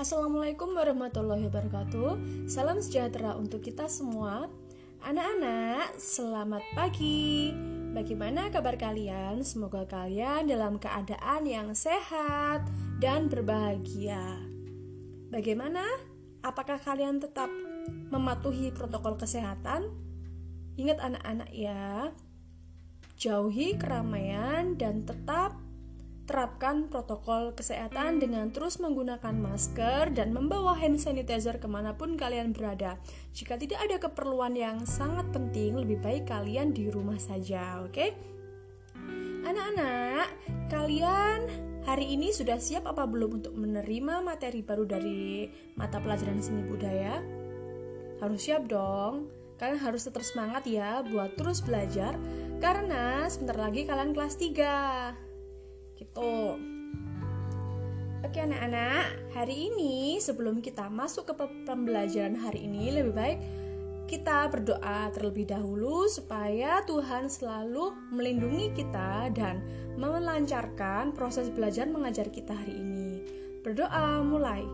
Assalamualaikum warahmatullahi wabarakatuh. Salam sejahtera untuk kita semua. Anak-anak, selamat pagi. Bagaimana kabar kalian? Semoga kalian dalam keadaan yang sehat dan berbahagia. Bagaimana? Apakah kalian tetap mematuhi protokol kesehatan? Ingat anak-anak ya, jauhi keramaian dan tetap Terapkan protokol kesehatan dengan terus menggunakan masker dan membawa hand sanitizer ke mana pun kalian berada. Jika tidak ada keperluan yang sangat penting, lebih baik kalian di rumah saja, oke? Okay? Anak-anak, kalian hari ini sudah siap apa belum untuk menerima materi baru dari mata pelajaran seni budaya? Harus siap dong. Kalian harus tetap semangat ya buat terus belajar karena sebentar lagi kalian kelas 3 gitu. Oke anak-anak, hari ini sebelum kita masuk ke pembelajaran hari ini lebih baik kita berdoa terlebih dahulu supaya Tuhan selalu melindungi kita dan melancarkan proses belajar mengajar kita hari ini. Berdoa mulai.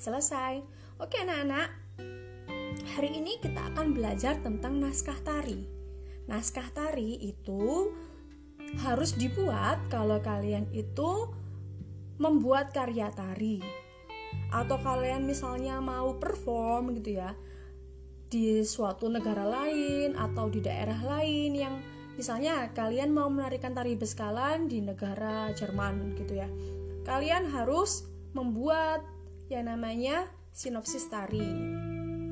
Selesai. Oke anak-anak, Hari ini kita akan belajar tentang naskah tari. Naskah tari itu harus dibuat kalau kalian itu membuat karya tari. Atau kalian misalnya mau perform gitu ya di suatu negara lain atau di daerah lain yang misalnya kalian mau menarikan tari beskalan di negara Jerman gitu ya. Kalian harus membuat yang namanya sinopsis tari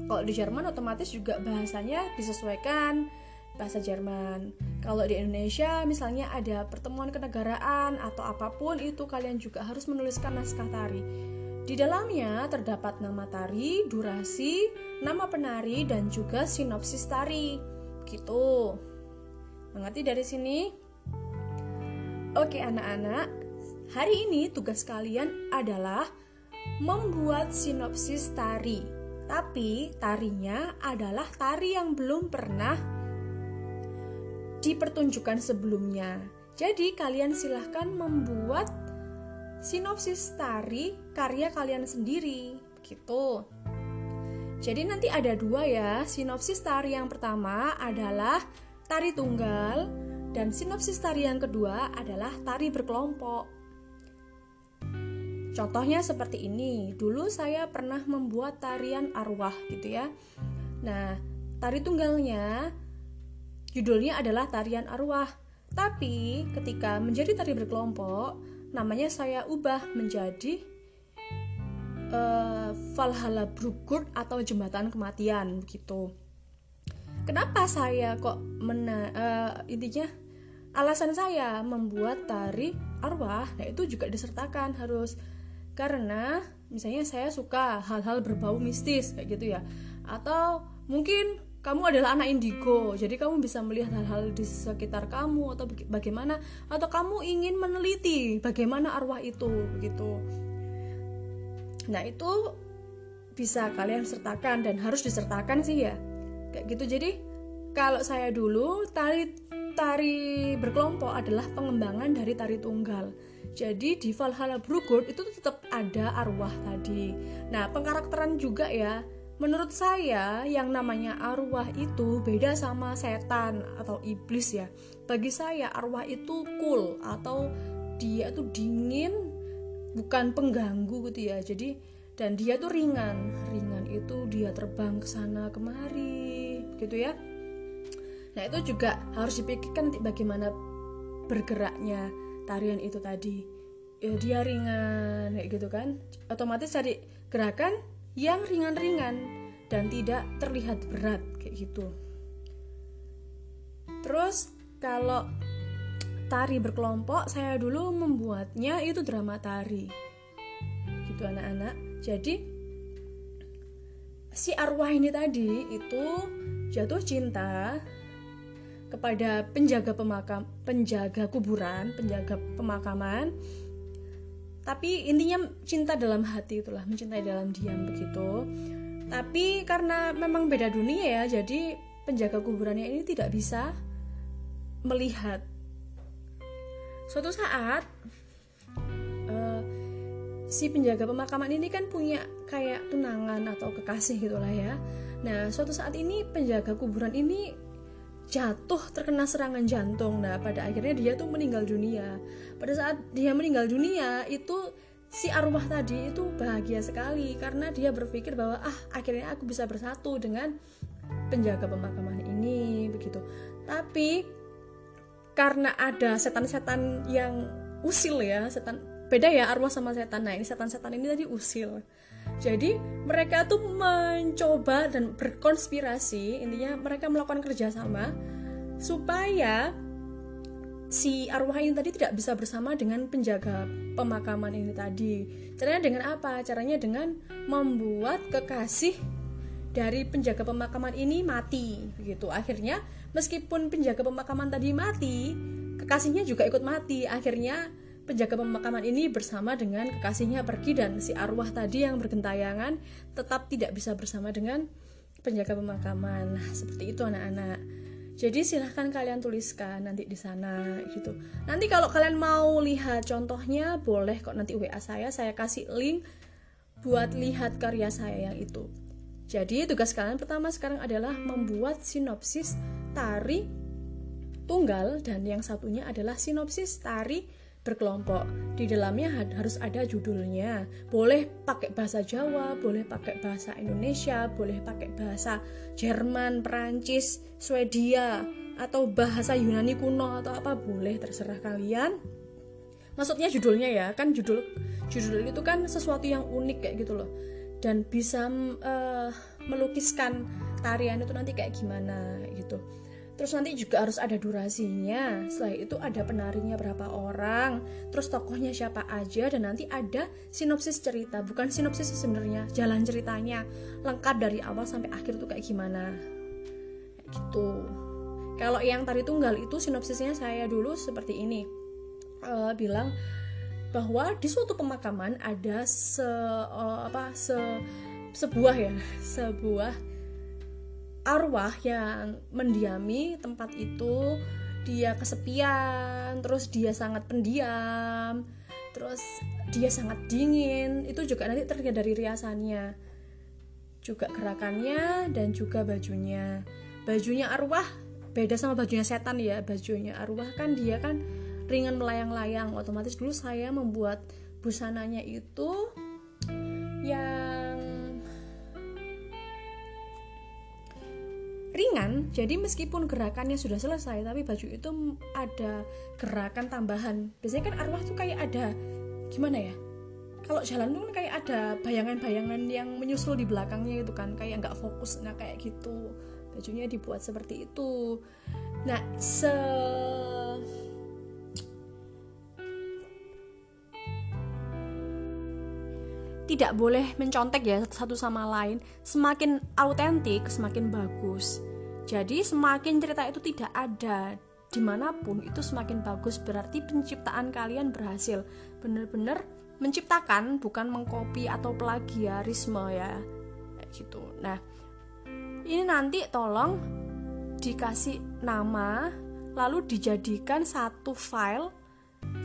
kalau di Jerman otomatis juga bahasanya disesuaikan bahasa Jerman. Kalau di Indonesia misalnya ada pertemuan kenegaraan atau apa pun itu kalian juga harus menuliskan naskah tari. Di dalamnya terdapat nama tari, durasi, nama penari dan juga sinopsis tari. Gitu. Mengerti dari sini? Oke anak-anak, hari ini tugas kalian adalah membuat sinopsis tari. Tapi tarinya adalah tari yang belum pernah dipertunjukkan sebelumnya. Jadi kalian silahkan membuat sinopsis tari karya kalian sendiri, gitu. Jadi nanti ada dua ya, sinopsis tari yang pertama adalah tari tunggal dan sinopsis tari yang kedua adalah tari berkelompok. Contohnya seperti ini. Dulu saya pernah membuat tarian arwah gitu ya. Nah, tari tunggalnya judulnya adalah tarian arwah. Tapi ketika menjadi tari berkelompok, namanya saya ubah menjadi uh, Valhalla Brugurt atau jembatan kematian begitu. Kenapa saya kok mena uh, intinya alasan saya membuat tari arwah, nah itu juga disertakan harus karena misalnya saya suka hal-hal berbau mistis kayak gitu ya. Atau mungkin kamu adalah anak indigo jadi kamu bisa melihat hal-hal di sekitar kamu atau bagaimana atau kamu ingin meneliti bagaimana arwah itu begitu. Nah itu bisa kalian sertakan dan harus disertakan sih ya kayak gitu. Jadi kalau saya dulu tari tari berkelompok adalah pengembangan dari tari tunggal jadi di Valhalla Brugurt itu tetap ada arwah tadi. Nah, pengkarakteran juga ya. Menurut saya yang namanya arwah itu beda sama setan atau iblis ya. Bagi saya arwah itu cool atau dia tuh dingin bukan pengganggu gitu ya. Jadi dan dia tuh ringan. Ringan itu dia terbang ke sana kemari gitu ya. Nah, itu juga harus dipikirkan bagaimana bergeraknya tarian itu tadi. Ya dia ringan kayak gitu kan. Otomatis cari gerakan yang ringan-ringan dan tidak terlihat berat kayak gitu. Terus kalau tari berkelompok saya dulu membuatnya itu drama tari. Gitu anak-anak. Jadi si arwah ini tadi itu jatuh cinta kepada penjaga pemakam, penjaga kuburan, penjaga pemakaman. Tapi intinya cinta dalam hati itulah, mencintai dalam diam begitu. Tapi karena memang beda dunia ya, jadi penjaga kuburannya ini tidak bisa melihat suatu saat uh, si penjaga pemakaman ini kan punya kayak tunangan atau kekasih gitulah ya nah suatu saat ini penjaga kuburan ini jatuh terkena serangan jantung. Nah pada akhirnya dia tuh meninggal dunia. Pada saat dia meninggal dunia itu si arwah tadi itu bahagia sekali karena dia berpikir bahwa ah akhirnya aku bisa bersatu dengan penjaga pemakaman ini begitu. Tapi karena ada setan-setan yang usil ya setan beda ya arwah sama setan. Nah ini setan-setan ini tadi usil jadi mereka tuh mencoba dan berkonspirasi intinya mereka melakukan kerjasama supaya si arwah ini tadi tidak bisa bersama dengan penjaga pemakaman ini tadi. Caranya dengan apa? Caranya dengan membuat kekasih dari penjaga pemakaman ini mati begitu. Akhirnya meskipun penjaga pemakaman tadi mati, kekasihnya juga ikut mati. Akhirnya penjaga pemakaman ini bersama dengan kekasihnya pergi dan si arwah tadi yang bergentayangan tetap tidak bisa bersama dengan penjaga pemakaman. Nah, seperti itu anak-anak. Jadi silahkan kalian tuliskan nanti di sana gitu. Nanti kalau kalian mau lihat contohnya boleh kok nanti WA saya, saya kasih link buat lihat karya saya yang itu. Jadi tugas kalian pertama sekarang adalah membuat sinopsis tari tunggal dan yang satunya adalah sinopsis tari berkelompok. Di dalamnya harus ada judulnya. Boleh pakai bahasa Jawa, boleh pakai bahasa Indonesia, boleh pakai bahasa Jerman, Perancis, Swedia, atau bahasa Yunani kuno atau apa boleh terserah kalian. Maksudnya judulnya ya, kan judul judul itu kan sesuatu yang unik kayak gitu loh. Dan bisa uh, melukiskan tarian itu nanti kayak gimana gitu Terus nanti juga harus ada durasinya. Setelah itu ada penarinya berapa orang, terus tokohnya siapa aja dan nanti ada sinopsis cerita. Bukan sinopsis sebenarnya, jalan ceritanya lengkap dari awal sampai akhir tuh kayak gimana. Kayak gitu. Kalau yang tari tunggal itu sinopsisnya saya dulu seperti ini. Uh, bilang bahwa di suatu pemakaman ada se uh, apa se sebuah ya, sebuah arwah yang mendiami tempat itu dia kesepian terus dia sangat pendiam terus dia sangat dingin itu juga nanti terlihat dari riasannya. Juga gerakannya dan juga bajunya. Bajunya arwah beda sama bajunya setan ya bajunya arwah kan dia kan ringan melayang-layang. Otomatis dulu saya membuat busananya itu yang ringan jadi meskipun gerakannya sudah selesai tapi baju itu ada gerakan tambahan. Biasanya kan arwah tuh kayak ada gimana ya? Kalau jalan tuh kan kayak ada bayangan-bayangan yang menyusul di belakangnya itu kan kayak nggak fokus nah kayak gitu. Bajunya dibuat seperti itu. Nah se tidak boleh mencontek ya satu sama lain. Semakin autentik semakin bagus. Jadi semakin cerita itu tidak ada di mana pun itu semakin bagus. Berarti penciptaan kalian berhasil. Benar-benar menciptakan bukan mengcopy atau plagiarisme ya. Kayak gitu. Nah ini nanti tolong dikasih nama lalu dijadikan satu file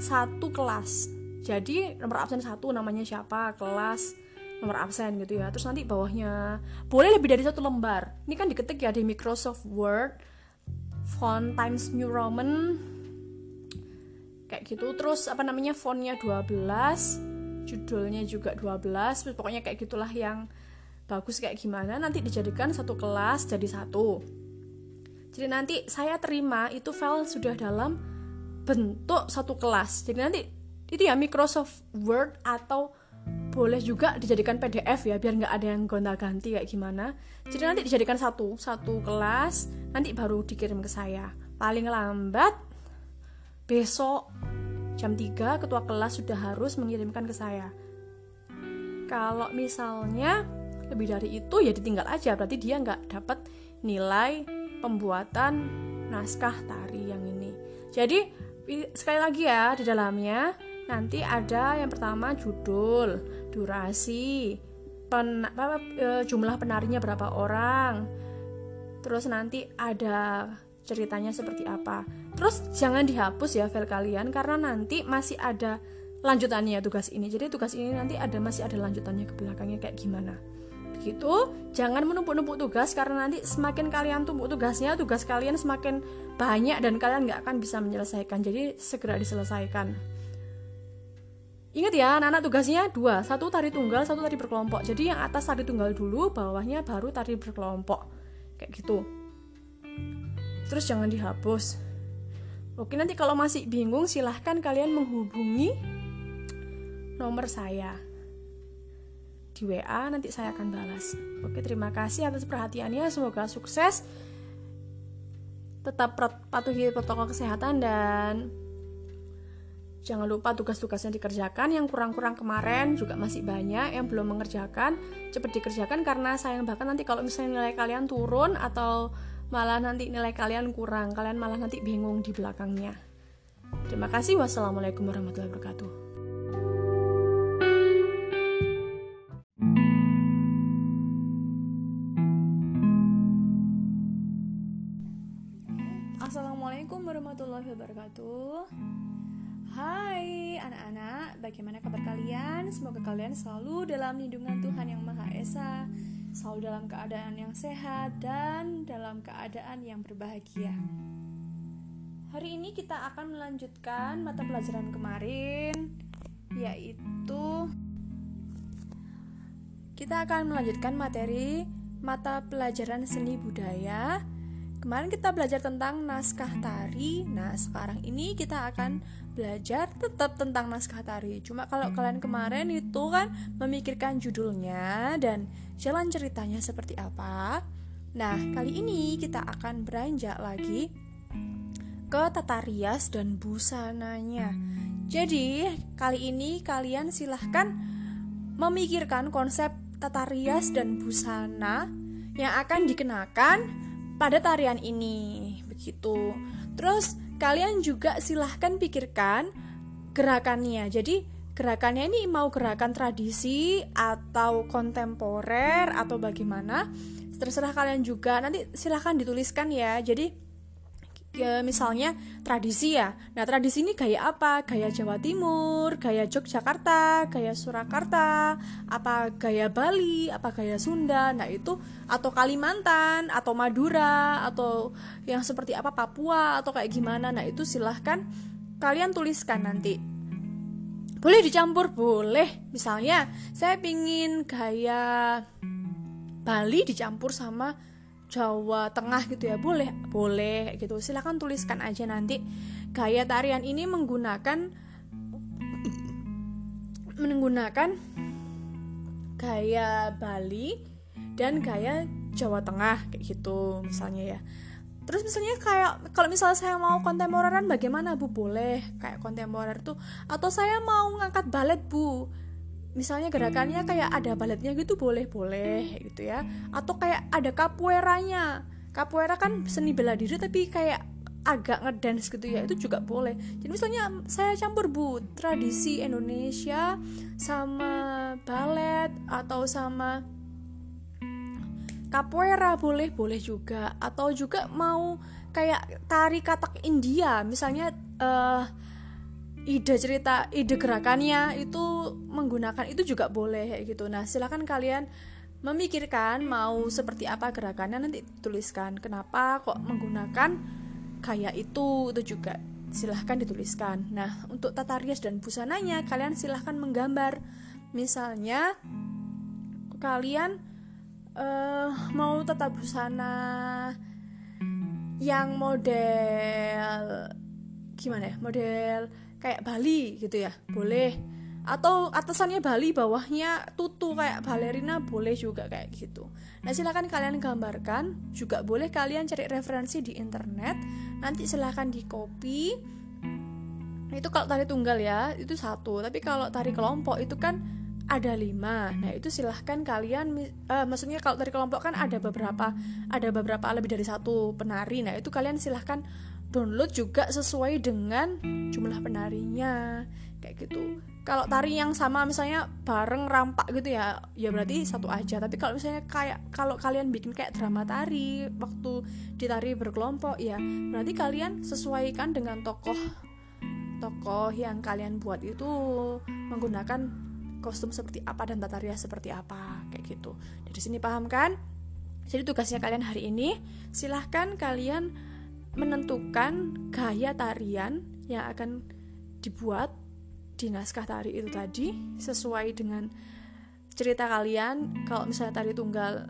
satu kelas jadi nomor absen satu namanya siapa kelas nomor absen gitu ya. Terus nanti bawahnya boleh lebih dari satu lembar. Ini kan diketik ya di Microsoft Word font Times New Roman kayak gitu. Terus apa namanya fontnya 12 judulnya juga 12 pokoknya kayak gitulah yang bagus kayak gimana. Nanti dijadikan satu kelas jadi satu. Jadi nanti saya terima itu file sudah dalam bentuk satu kelas. Jadi nanti itu ya Microsoft Word atau boleh juga dijadikan PDF ya biar nggak ada yang gonta-ganti kayak gimana. Jadi nanti dijadikan satu satu kelas nanti baru dikirim ke saya. Paling lambat besok jam 3 ketua kelas sudah harus mengirimkan ke saya. Kalau misalnya lebih dari itu ya ditinggal aja. Berarti dia nggak dapat nilai pembuatan naskah tari yang ini. Jadi sekali lagi ya di dalamnya nanti ada yang pertama judul, durasi, pen, apa, e, jumlah penarinya berapa orang, terus nanti ada ceritanya seperti apa. terus jangan dihapus ya file kalian karena nanti masih ada lanjutannya tugas ini. Jadi tugas ini nanti ada masih ada lanjutannya ke belakangnya kayak gimana. Begitu jangan menumpuk-numpuk tugas karena nanti semakin kalian tumpuk tugasnya tugas kalian semakin banyak dan kalian nggak akan bisa menyelesaikan. Jadi segera diselesaikan Ingat ya, anak-anak tugasnya dua, satu tari tunggal, satu tari berkelompok. Jadi yang atas tari tunggal dulu, bawahnya baru tari berkelompok. Kayak gitu. Terus jangan dihapus. Oke, nanti kalau masih bingung silahkan kalian menghubungi nomor saya di WA nanti saya akan balas. Oke, terima kasih atas perhatiannya. Semoga sukses. Tetap patuhi protokol kesehatan dan Jangan lupa tugas-tugasnya dikerjakan, yang kurang-kurang kemarin juga masih banyak yang belum mengerjakan, cepat dikerjakan karena sayang bahkan nanti kalau misalnya nilai kalian turun atau malah nanti nilai kalian kurang, kalian malah nanti bingung di belakangnya. Terima kasih. Wassalamualaikum warahmatullahi wabarakatuh. Bagaimana kabar kalian? Semoga kalian selalu dalam lindungan Tuhan Yang Maha Esa, selalu dalam keadaan yang sehat dan dalam keadaan yang berbahagia. Hari ini kita akan melanjutkan mata pelajaran kemarin, yaitu kita akan melanjutkan materi mata pelajaran seni budaya Kemarin kita belajar tentang naskah tari. Nah, sekarang ini kita akan belajar tetap tentang naskah tari. Cuma kalau kalian kemarin itu kan memikirkan judulnya dan jalan ceritanya seperti apa. Nah, kali ini kita akan beranjak lagi ke tata rias dan busananya. Jadi, kali ini kalian silahkan memikirkan konsep tata rias dan busana yang akan dikenakan pada tarian ini begitu. Terus kalian juga silahkan pikirkan gerakannya. Jadi gerakannya ini mau gerakan tradisi atau kontemporer atau bagaimana terserah kalian juga nanti silahkan dituliskan ya jadi ya, misalnya tradisi ya. Nah, tradisi ini gaya apa? Gaya Jawa Timur, gaya Yogyakarta, gaya Surakarta, apa gaya Bali, apa gaya Sunda. Nah, itu atau Kalimantan, atau Madura, atau yang seperti apa Papua atau kayak gimana. Nah, itu silahkan kalian tuliskan nanti. Boleh dicampur, boleh. Misalnya, saya pingin gaya Bali dicampur sama Jawa Tengah gitu ya boleh boleh gitu. Silahkan tuliskan aja nanti. Gaya tarian ini menggunakan menggunakan gaya Bali dan gaya Jawa Tengah kayak gitu misalnya ya. Terus misalnya kayak kalau misalnya saya mau kontemporeran bagaimana bu? Boleh kayak kontemporer tuh. Atau saya mau ngangkat balet bu misalnya gerakannya kayak ada baletnya gitu boleh boleh gitu ya. Atau kayak ada capoeiranya. Capoeira kan seni bela diri tapi kayak agak ngedance gitu ya itu juga boleh. Jadi misalnya saya campur bu tradisi Indonesia sama balet atau sama capoeira boleh boleh juga. Atau juga mau kayak tari katak India misalnya uh, ide cerita ide gerakannya itu menggunakan itu juga boleh gitu. Nah silakan kalian memikirkan mau seperti apa gerakannya nanti tuliskan kenapa kok menggunakan kayak itu itu juga silahkan dituliskan. Nah untuk tata rias dan busananya kalian silahkan menggambar. Misalnya kalian uh, mau tata busana yang model gimana ya model kayak Bali gitu ya boleh. Atau atasannya Bali bawahnya tutu kayak balerina boleh juga kayak gitu. Nah silahkan kalian gambarkan. Juga boleh kalian cari referensi di internet. Nanti silahkan di copy. Itu kalau tari tunggal ya itu satu. Tapi kalau tari kelompok itu kan ada lima. Nah itu silahkan kalian uh, maksudnya kalau tari kelompok kan ada beberapa ada beberapa lebih dari satu penari. Nah itu kalian silahkan download juga sesuai dengan jumlah penarinya. Kayak gitu. Kalau tari yang sama misalnya bareng rampak gitu ya ya berarti satu aja. Tapi kalau misalnya kayak kalau kalian bikin kayak drama tari waktu ditari berkelompok ya berarti kalian sesuaikan dengan tokoh tokoh yang kalian buat itu menggunakan kostum seperti apa dan tata rias seperti apa. Kayak gitu. Dari sini paham kan? Jadi tugasnya kalian hari ini silahkan kalian menentukan gaya tarian yang akan dibuat di naskah tari itu tadi sesuai dengan cerita kalian. Kalau misalnya tari tunggal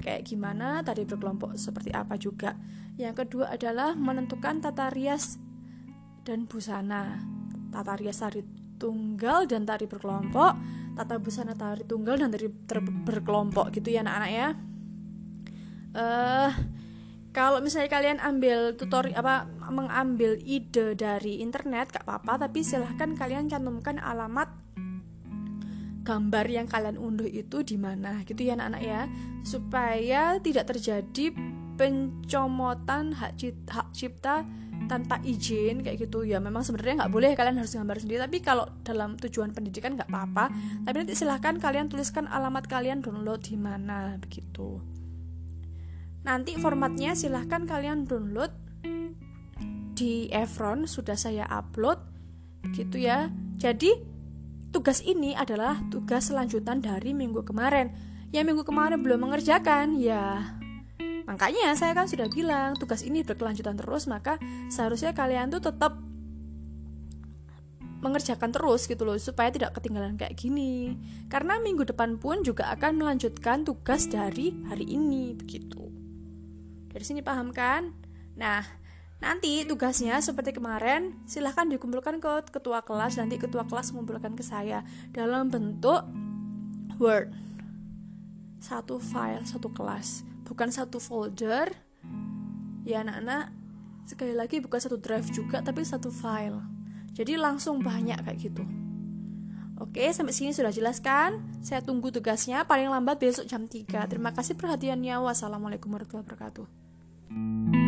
kayak gimana tari berkelompok seperti apa juga. Yang kedua adalah menentukan tata rias dan busana. Tata rias tari tunggal dan tari berkelompok tata busana tari tunggal dan tari berkelompok gitu ya anak-anak ya. Eh uh, kalau misalnya kalian ambil tutorial apa mengambil ide dari internet gak apa-apa tapi silahkan kalian cantumkan alamat gambar yang kalian unduh itu di mana gitu ya anak-anak ya. Supaya tidak terjadi pencomotan hak cipta, hak cipta tanpa izin kayak gitu. Ya memang sebenarnya nggak boleh kalian harus gambar sendiri tapi kalau dalam tujuan pendidikan nggak apa-apa. Tapi nanti silahkan kalian tuliskan alamat kalian download di mana begitu Nanti formatnya silahkan kalian download di Evron sudah saya upload gitu ya. Jadi tugas ini adalah tugas selanjutan dari minggu kemarin. Yang minggu kemarin belum mengerjakan ya Makanya saya kan sudah bilang tugas ini berkelanjutan terus maka seharusnya kalian tuh tetap mengerjakan terus gitu loh supaya tidak ketinggalan kayak gini. Karena minggu depan pun juga akan melanjutkan tugas dari hari ini begitu. Dari sini paham kan? Nah, nanti tugasnya seperti kemarin, silahkan dikumpulkan ke ketua kelas, nanti ketua kelas mengumpulkan ke saya dalam bentuk Word. Satu file, satu kelas, bukan satu folder. Ya anak-anak, sekali lagi bukan satu drive juga, tapi satu file. Jadi langsung banyak kayak gitu. Oke, sampai sini sudah jelas kan? Saya tunggu tugasnya paling lambat besok jam 3. Terima kasih perhatiannya. Wassalamualaikum warahmatullahi wabarakatuh. Thank you.